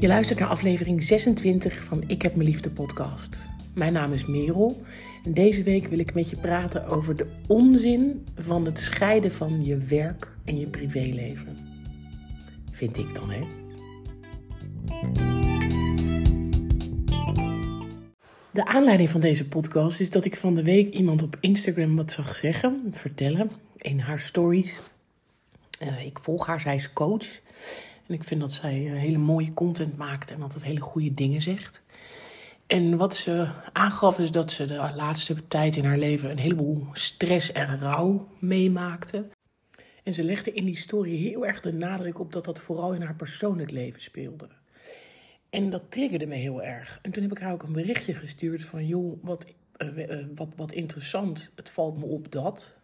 Je luistert naar aflevering 26 van Ik heb mijn liefde podcast. Mijn naam is Merel en deze week wil ik met je praten over de onzin van het scheiden van je werk en je privéleven. Vind ik dan, hè? De aanleiding van deze podcast is dat ik van de week iemand op Instagram wat zag zeggen, vertellen in haar stories. Uh, ik volg haar, zij is coach. En ik vind dat zij eh, hele mooie content maakt en altijd hele goede dingen zegt. En wat ze aangaf is dat ze de laatste tijd in haar leven een heleboel stress en rouw meemaakte. En ze legde in die story heel erg de nadruk op dat dat vooral in haar persoonlijk leven speelde. En dat triggerde me heel erg. En toen heb ik haar ook een berichtje gestuurd van... joh, wat, uh, wat, wat interessant, het valt me op dat...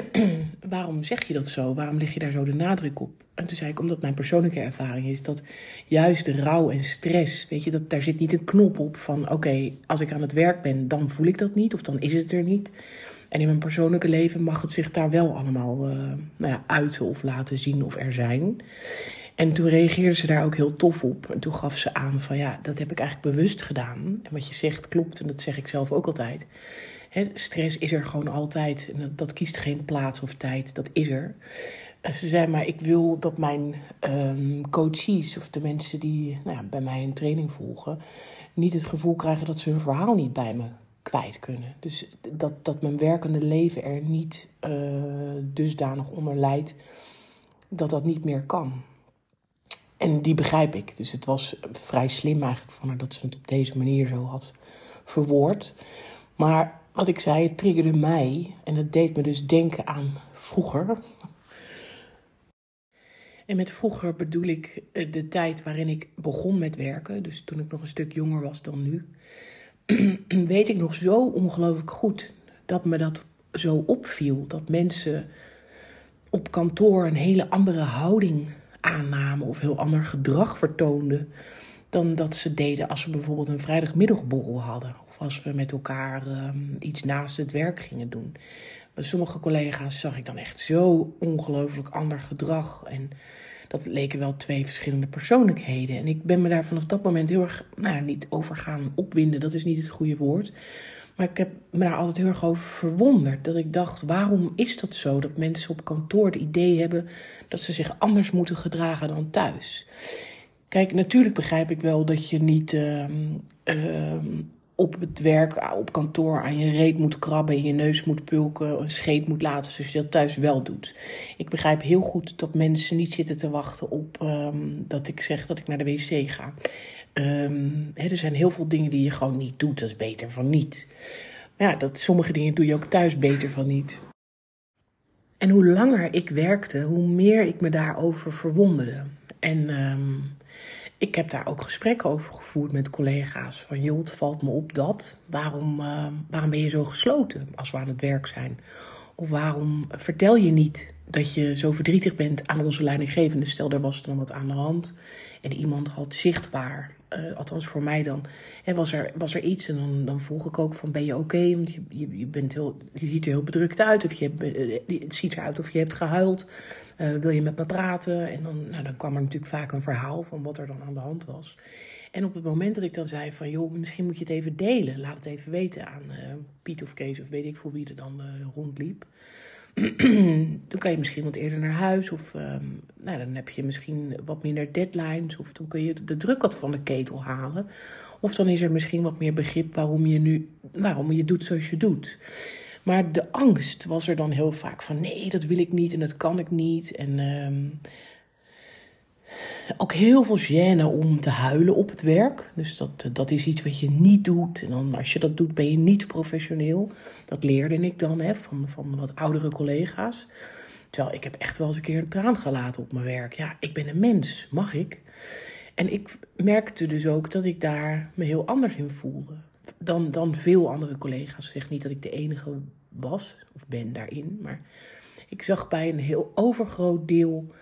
waarom zeg je dat zo? Waarom leg je daar zo de nadruk op? En toen zei ik, omdat mijn persoonlijke ervaring is dat juist de rouw en stress, weet je, dat daar zit niet een knop op van oké, als ik aan het werk ben, dan voel ik dat niet of dan is het er niet. En in mijn persoonlijke leven mag het zich daar wel allemaal uh, nou ja, uiten of laten zien of er zijn. En toen reageerde ze daar ook heel tof op. En toen gaf ze aan van ja, dat heb ik eigenlijk bewust gedaan. En wat je zegt klopt en dat zeg ik zelf ook altijd stress is er gewoon altijd. En dat, kiest geen plaats of tijd. Dat is er. ze zei maar, ik wil dat mijn um, coaches of de mensen die nou ja, bij mij een training volgen, niet het gevoel krijgen dat ze hun verhaal niet bij me kwijt kunnen. Dus dat, dat mijn werkende leven er niet uh, dusdanig onder leidt dat dat niet meer kan. En die begrijp ik. Dus het was vrij slim eigenlijk van haar dat ze het op deze manier zo had verwoord. Maar wat ik zei, het triggerde mij en het deed me dus denken aan vroeger. En met vroeger bedoel ik eh, de tijd waarin ik begon met werken, dus toen ik nog een stuk jonger was dan nu. Weet ik nog zo ongelooflijk goed dat me dat zo opviel. Dat mensen op kantoor een hele andere houding aannamen of heel ander gedrag vertoonden dan dat ze deden als we bijvoorbeeld een vrijdagmiddagborrel hadden als we met elkaar ehm, iets naast het werk gingen doen. Bij sommige collega's zag ik dan echt zo ongelooflijk ander gedrag. En dat leken wel twee verschillende persoonlijkheden. En ik ben me daar vanaf dat moment heel erg, nou niet over gaan opwinden, dat is niet het goede woord. Maar ik heb me daar altijd heel erg over verwonderd. Dat ik dacht, waarom is dat zo? Dat mensen op kantoor het idee hebben dat ze zich anders moeten gedragen dan thuis. Kijk, natuurlijk begrijp ik wel dat je niet uh, op het werk, op kantoor aan je reet moet krabben, in je neus moet pulken, een scheet moet laten, zoals je dat thuis wel doet. Ik begrijp heel goed dat mensen niet zitten te wachten op um, dat ik zeg dat ik naar de wc ga. Um, er zijn heel veel dingen die je gewoon niet doet, dat is beter van niet. Maar ja, dat, sommige dingen doe je ook thuis beter van niet. En hoe langer ik werkte, hoe meer ik me daarover verwonderde. En um, ik heb daar ook gesprekken over gevoerd met collega's. Van joh, het valt me op dat. Waarom, uh, waarom ben je zo gesloten als we aan het werk zijn? Of waarom vertel je niet dat je zo verdrietig bent aan onze leidinggevende? Stel, er was dan wat aan de hand en iemand had zichtbaar, uh, althans voor mij dan, hè, was, er, was er iets en dan, dan vroeg ik ook van ben je oké? Want je, je, bent heel, je ziet er heel bedrukt uit of je, uh, het ziet eruit of je hebt gehuild. Uh, wil je met me praten? En dan, nou, dan kwam er natuurlijk vaak een verhaal van wat er dan aan de hand was. En op het moment dat ik dan zei van, joh, misschien moet je het even delen. Laat het even weten aan uh, Piet of Kees of weet ik voor wie er dan uh, rondliep. dan kan je misschien wat eerder naar huis. Of um, nou, dan heb je misschien wat minder deadlines. Of dan kun je de druk wat van de ketel halen. Of dan is er misschien wat meer begrip waarom je nu waarom je doet zoals je doet. Maar de angst was er dan heel vaak van nee, dat wil ik niet en dat kan ik niet. En um, ook heel veel gêne om te huilen op het werk. Dus dat, dat is iets wat je niet doet. En dan, als je dat doet, ben je niet professioneel. Dat leerde ik dan hè, van, van wat oudere collega's. Terwijl ik heb echt wel eens een keer een traan gelaten op mijn werk. Ja, ik ben een mens, mag ik? En ik merkte dus ook dat ik daar me heel anders in voelde dan, dan veel andere collega's. Ik zeg niet dat ik de enige was of ben daarin. Maar ik zag bij een heel overgroot deel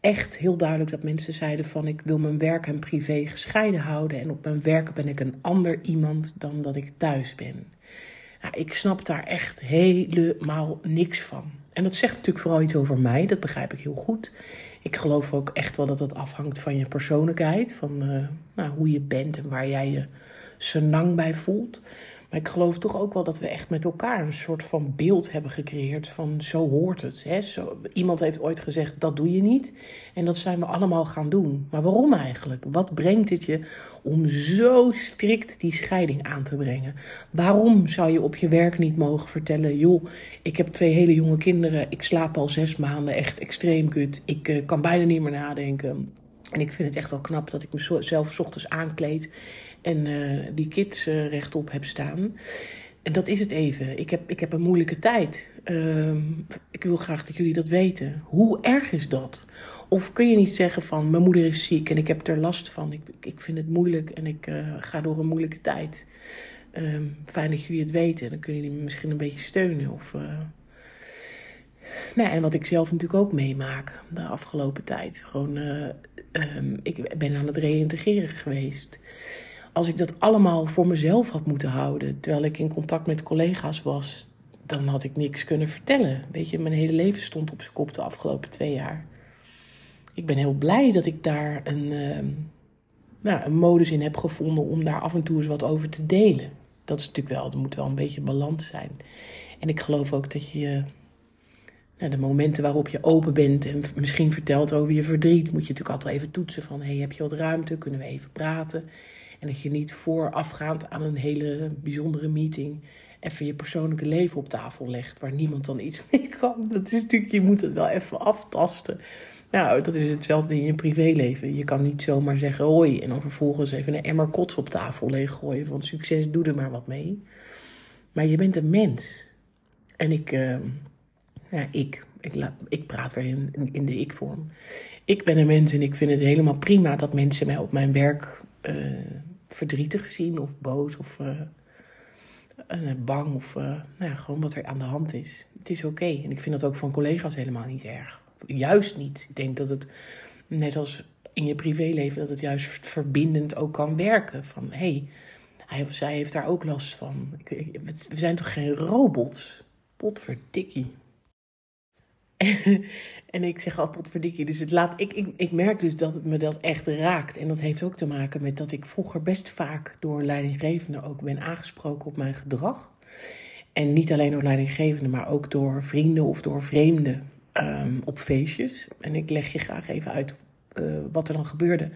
echt heel duidelijk dat mensen zeiden van ik wil mijn werk en privé gescheiden houden. En op mijn werk ben ik een ander iemand dan dat ik thuis ben. Nou, ik snap daar echt helemaal niks van. En dat zegt natuurlijk vooral iets over mij, dat begrijp ik heel goed. Ik geloof ook echt wel dat het afhangt van je persoonlijkheid, van uh, nou, hoe je bent en waar jij je senang bij voelt. Maar ik geloof toch ook wel dat we echt met elkaar een soort van beeld hebben gecreëerd van zo hoort het. Hè? Zo, iemand heeft ooit gezegd dat doe je niet. En dat zijn we allemaal gaan doen. Maar waarom eigenlijk? Wat brengt het je om zo strikt die scheiding aan te brengen? Waarom zou je op je werk niet mogen vertellen: joh, ik heb twee hele jonge kinderen, ik slaap al zes maanden echt extreem kut, ik uh, kan bijna niet meer nadenken. En ik vind het echt wel knap dat ik mezelf ochtends aankleed en uh, die kids uh, rechtop heb staan. En dat is het even. Ik heb, ik heb een moeilijke tijd. Uh, ik wil graag dat jullie dat weten. Hoe erg is dat? Of kun je niet zeggen van mijn moeder is ziek en ik heb er last van. Ik, ik vind het moeilijk en ik uh, ga door een moeilijke tijd. Um, fijn dat jullie het weten. Dan kunnen jullie me misschien een beetje steunen. Of, nou, en wat ik zelf natuurlijk ook meemaak de afgelopen tijd. Gewoon, um, ik ben aan het reïntegreren geweest als ik dat allemaal voor mezelf had moeten houden, terwijl ik in contact met collega's was, dan had ik niks kunnen vertellen. Weet je, mijn hele leven stond op zijn kop de afgelopen twee jaar. Ik ben heel blij dat ik daar een, uh, nou, een modus in heb gevonden om daar af en toe eens wat over te delen. Dat is natuurlijk wel, er moet wel een beetje balans zijn. En ik geloof ook dat je nou, de momenten waarop je open bent en misschien vertelt over je verdriet, moet je natuurlijk altijd even toetsen van, hey, heb je wat ruimte? Kunnen we even praten? En dat je niet voorafgaand aan een hele bijzondere meeting even je persoonlijke leven op tafel legt, waar niemand dan iets mee kan. Dat is natuurlijk, je moet het wel even aftasten. Nou, dat is hetzelfde in je privéleven. Je kan niet zomaar zeggen hoi en dan vervolgens even een emmer kots op tafel leeggooien van succes, doe er maar wat mee. Maar je bent een mens. En ik, ja, ik, ik, ik praat weer in, in de ik-vorm. Ik ben een mens en ik vind het helemaal prima dat mensen mij op mijn werk uh, verdrietig zien of boos of uh, bang of nou ja, gewoon wat er aan de hand is. Het is oké. En ik vind dat ook van collega's helemaal niet erg. Juist niet. Ik denk dat het, net als in je privéleven, dat het juist verbindend ook kan werken. Van hé, hey, hij of zij heeft daar ook last van. we zijn toch geen robots? Potverdikkie. En ik zeg, oh potverdikkie. Dus het laat, ik, ik, ik merk dus dat het me dat echt raakt. En dat heeft ook te maken met dat ik vroeger best vaak door leidinggevenden ook ben aangesproken op mijn gedrag. En niet alleen door leidinggevenden, maar ook door vrienden of door vreemden um, op feestjes. En ik leg je graag even uit uh, wat er dan gebeurde.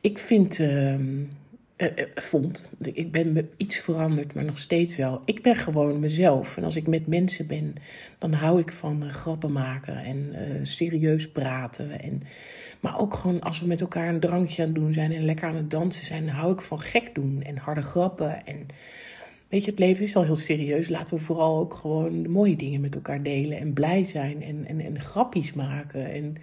Ik vind... Um, uh, vond. Ik ben iets veranderd, maar nog steeds wel. Ik ben gewoon mezelf. En als ik met mensen ben, dan hou ik van uh, grappen maken en serieus praten. En, maar ook gewoon als we met elkaar een drankje aan het doen zijn en lekker aan het dansen zijn, dan hou ik van gek doen en harde grappen. En weet je, het leven is al heel serieus. Laten we vooral ook gewoon mooie dingen met elkaar delen en blij zijn en, en, en grappies maken en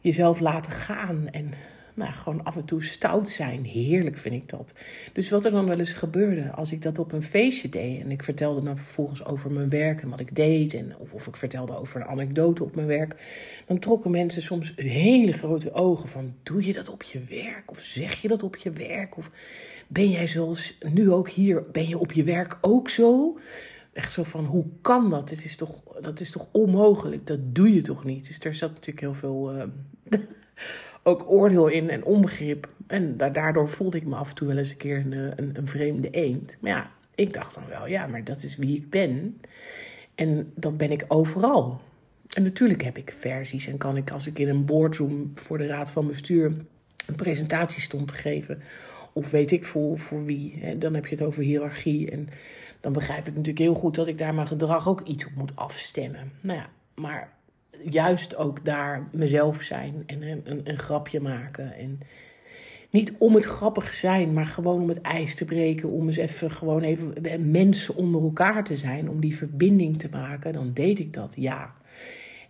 jezelf laten gaan. En nou, gewoon af en toe stout zijn. Heerlijk vind ik dat. Dus wat er dan wel eens gebeurde als ik dat op een feestje deed en ik vertelde dan vervolgens over mijn werk en wat ik deed, en, of, ik vertelde over een anekdote op mijn werk, dan trokken mensen soms hele grote ogen van: doe je dat op je werk? Of zeg je dat op je werk? Of ben jij zoals nu ook hier, ben je op je werk ook zo? Echt zo van, hoe kan dat? Het is toch, dat is toch onmogelijk? Dat doe je toch niet? Dus er zat natuurlijk heel veel... Uh, ook oordeel in en onbegrip. En daardoor voelde ik me af en toe wel eens een keer een, een, een vreemde eend. Maar ja, ik dacht dan wel, ja, maar dat is wie ik ben. En dat ben ik overal. En natuurlijk heb ik versies en kan ik als ik in een boardroom voor de raad van bestuur een presentatie stond te geven. Of weet ik voor, voor wie. Hè, dan heb je het over hiërarchie. En dan begrijp ik natuurlijk heel goed dat ik daar mijn gedrag ook iets op moet afstemmen. Nou ja, maar juist ook daar mezelf zijn en een, een, een, grapje maken. En niet om het grappig zijn, maar gewoon om het ijs te breken. Om eens even gewoon even mensen onder elkaar te zijn. Om die verbinding te maken. Dan deed ik dat, ja.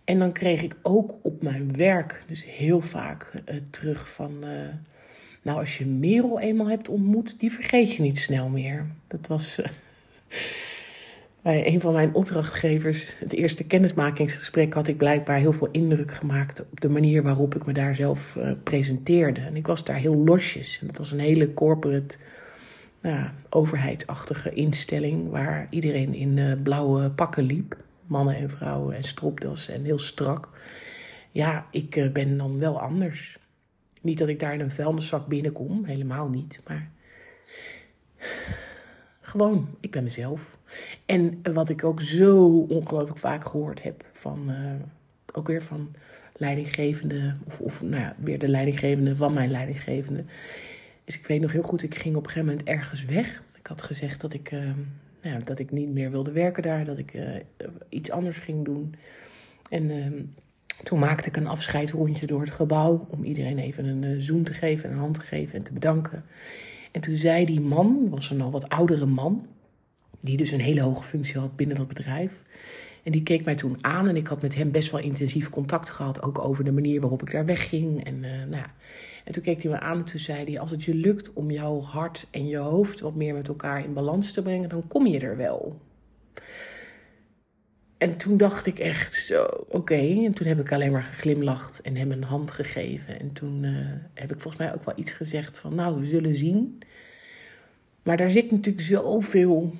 En dan kreeg ik ook op mijn werk dus heel vaak uh, terug van... Uh, nou, als je Merel eenmaal hebt ontmoet, die vergeet je niet snel meer. Dat was... Uh, bij een van mijn opdrachtgevers, het eerste kennismakingsgesprek, had ik blijkbaar heel veel indruk gemaakt op de manier waarop ik me daar zelf uh, presenteerde. En ik was daar heel losjes. En dat was een hele corporate, nou, overheidsachtige instelling waar iedereen in uh, blauwe pakken liep. Mannen en vrouwen en stropdas en heel strak. ja, ik eh, ben dan wel anders. Niet dat ik daar in een vuilniszak binnenkom, helemaal niet. Maar gewoon, ik ben mezelf. En wat ik ook zo ongelooflijk vaak gehoord heb van, uh, ook weer van leidinggevende, of, of nou ja, weer de leidinggevende van mijn leidinggevende. Dus ik weet nog heel goed, ik ging op een gegeven moment ergens weg. Ik had gezegd dat ik, uh, nou dat ik niet meer wilde werken daar, dat ik uh, iets anders ging doen. En uh, toen maakte ik een afscheidsrondje door het gebouw om iedereen even een zoen te geven, een hand te geven en te bedanken. En toen zei die man, was een al wat oudere man, die dus een hele hoge functie had binnen dat bedrijf. En die keek mij toen aan en ik had met hem best wel intensief contact gehad, ook over de manier waarop ik daar wegging. En, uh, nou, en toen keek hij me aan en toen zei hij, als het je lukt om jouw hart en je hoofd wat meer met elkaar in balans te brengen, dan kom je er wel. En toen dacht ik echt zo, oké. En toen heb ik alleen maar geglimlacht en hem een hand gegeven. En toen uh, heb ik volgens mij ook wel iets gezegd van, nou, we zullen zien. Maar daar zit natuurlijk zoveel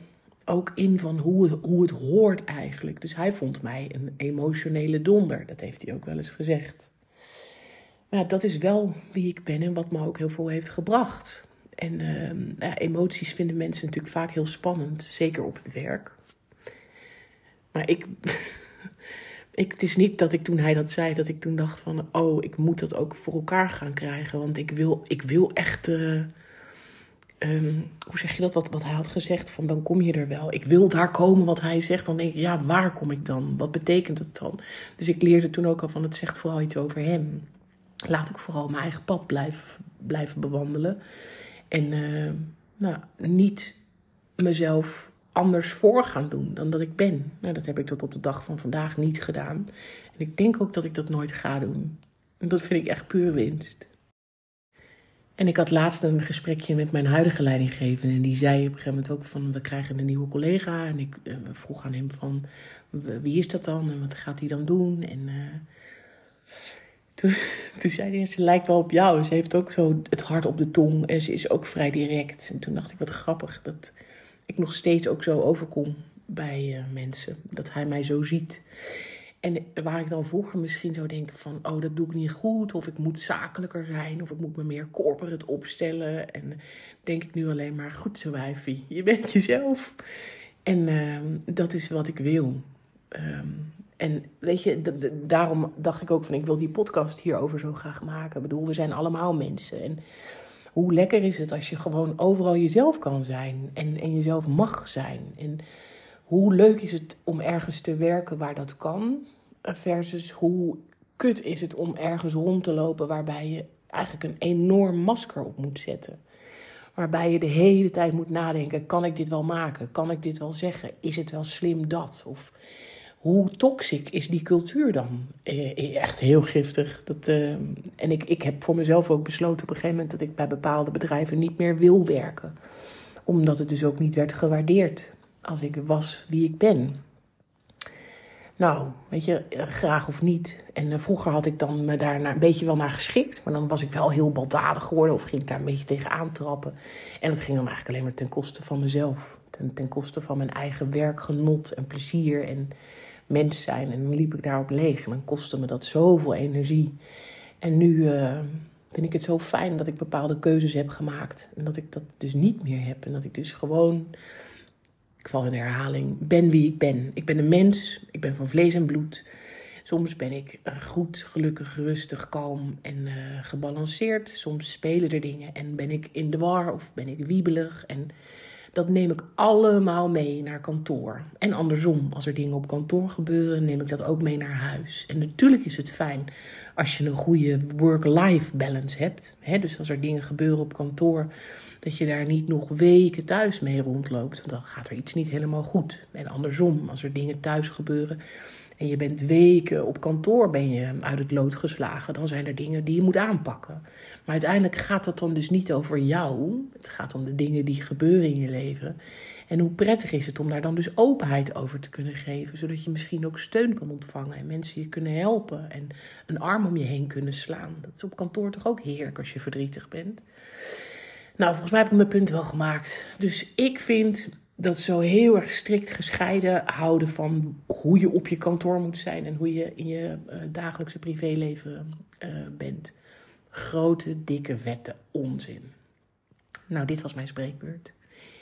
ook in van hoe, hoe het hoort eigenlijk. Dus hij vond mij een emotionele donder. Dat heeft hij ook wel eens gezegd. Maar dat is wel wie ik ben en wat me ook heel veel heeft gebracht. En uh, ja, emoties vinden mensen natuurlijk vaak heel spannend, zeker op het werk. Maar ik, ik, het is niet dat ik toen hij dat zei, dat ik toen dacht van, oh, ik moet dat ook voor elkaar gaan krijgen. Want ik wil, ik wil echt, uh, um, hoe zeg je dat, wat, wat hij had gezegd, van dan kom je er wel. Ik wil daar komen wat hij zegt. Dan denk ik, ja, waar kom ik dan? Wat betekent het dan? Dus ik leerde toen ook al van, het zegt vooral iets over hem. Laat ik vooral mijn eigen pad blijven, blijven bewandelen. En uh, nou, niet mezelf anders voor gaan doen dan dat ik ben. Nou, dat heb ik tot op de dag van vandaag niet gedaan. En ik denk ook dat ik dat nooit ga doen. En dat vind ik echt puur winst. En ik had laatst een gesprekje met mijn huidige leidinggevende. En die zei op een gegeven moment ook van, we krijgen een nieuwe collega. En ik uh, vroeg aan hem van, wie is dat dan? En wat gaat hij dan doen? En uh, toen, toen zei hij, ze lijkt wel op jou. Ze heeft ook zo het hart op de tong. En ze is ook vrij direct. En toen dacht ik, wat grappig dat ik nog steeds ook zo overkom bij uh, mensen. Dat hij mij zo ziet. En waar ik dan vroeger misschien zou denken van... oh, dat doe ik niet goed. Of ik moet zakelijker zijn. Of ik moet me meer corporate opstellen. En denk ik nu alleen maar... goed zo wijfie, je bent jezelf. En uh, dat is wat ik wil. Um, en weet je, daarom dacht ik ook van... ik wil die podcast hierover zo graag maken. Ik bedoel, we zijn allemaal mensen. En hoe lekker is het als je gewoon overal jezelf kan zijn en, en jezelf mag zijn? En hoe leuk is het om ergens te werken waar dat kan, versus hoe kut is het om ergens rond te lopen waarbij je eigenlijk een enorm masker op moet zetten. Waarbij je de hele tijd moet nadenken: kan ik dit wel maken? Kan ik dit wel zeggen? Is het wel slim dat? Of hoe toxic is die cultuur dan? Eh, echt heel giftig. Dat, uh, en ik, ik heb voor mezelf ook besloten op een gegeven moment dat ik bij bepaalde bedrijven niet meer wil werken. Omdat het dus ook niet werd gewaardeerd als ik was wie ik ben. Nou, weet je, graag of niet. En vroeger had ik dan me daar een beetje wel naar geschikt. Maar dan was ik wel heel baldadig geworden of ging ik daar een beetje tegen aantrappen. En dat ging dan eigenlijk alleen maar ten koste van mezelf. Ten, ten koste van mijn eigen werkgenot en plezier en mens zijn. En liep ik daarop leeg. En dan kostte me dat zoveel energie. En nu uh, vind ik het zo fijn dat ik bepaalde keuzes heb gemaakt. En dat ik dat dus niet meer heb. En dat ik dus gewoon, ik val in herhaling, ben wie ik ben. Ik ben een mens. Ik ben van vlees en bloed. Soms ben ik eh, goed, gelukkig, rustig, kalm en uh, gebalanceerd. Soms spelen er dingen en ben ik in de war of ben ik wiebelig. En dat neem ik allemaal mee naar kantoor. En andersom, als er dingen op kantoor gebeuren, neem ik dat ook mee naar huis. En natuurlijk is het fijn als je een goede work-life balance hebt. dus als er dingen gebeuren op kantoor, dat je daar niet nog weken thuis mee rondloopt. Want dan gaat er iets niet helemaal goed. En andersom, als er dingen thuis gebeuren en je bent weken op kantoor ben je uit het lood geslagen, dan zijn er dingen die je moet aanpakken. Maar uiteindelijk gaat dat dan dus niet over jou. Het gaat om de dingen die gebeuren in je leven. En hoe prettig is het om daar dan dus openheid over te kunnen geven, zodat je misschien ook steun kan ontvangen en mensen je kunnen helpen en een arm om je heen kunnen slaan. Dat is op kantoor toch ook heerlijk als je verdrietig bent. Nou, volgens mij heb ik mijn punt wel gemaakt. Dus ik vind dat zo heel erg strikt gescheiden houden van hoe je op je kantoor moet zijn en hoe je in je uh, dagelijkse privéleven uh, bent. Grote, dikke wetten, onzin. Nou, dit was mijn spreekbeurt.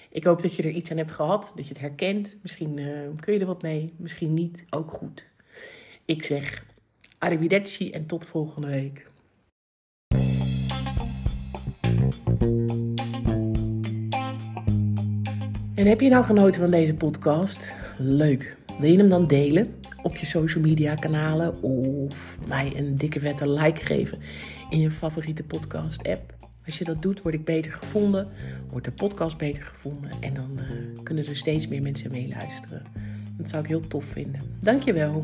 Ik hoop dat je er iets aan hebt gehad, dat je het herkent. Misschien uh, kun je er wat mee, misschien niet, ook goed. Ik zeg arrivederci en tot volgende week. En heb je nou genoten van deze podcast? Leuk. Wil je hem dan delen op je social media kanalen of mij een dikke vette like geven in je favoriete podcast app? Als je dat doet, word ik beter gevonden, wordt de podcast beter gevonden en dan uh, kunnen er steeds meer mensen meeluisteren. Dat zou ik heel tof vinden. Dankjewel.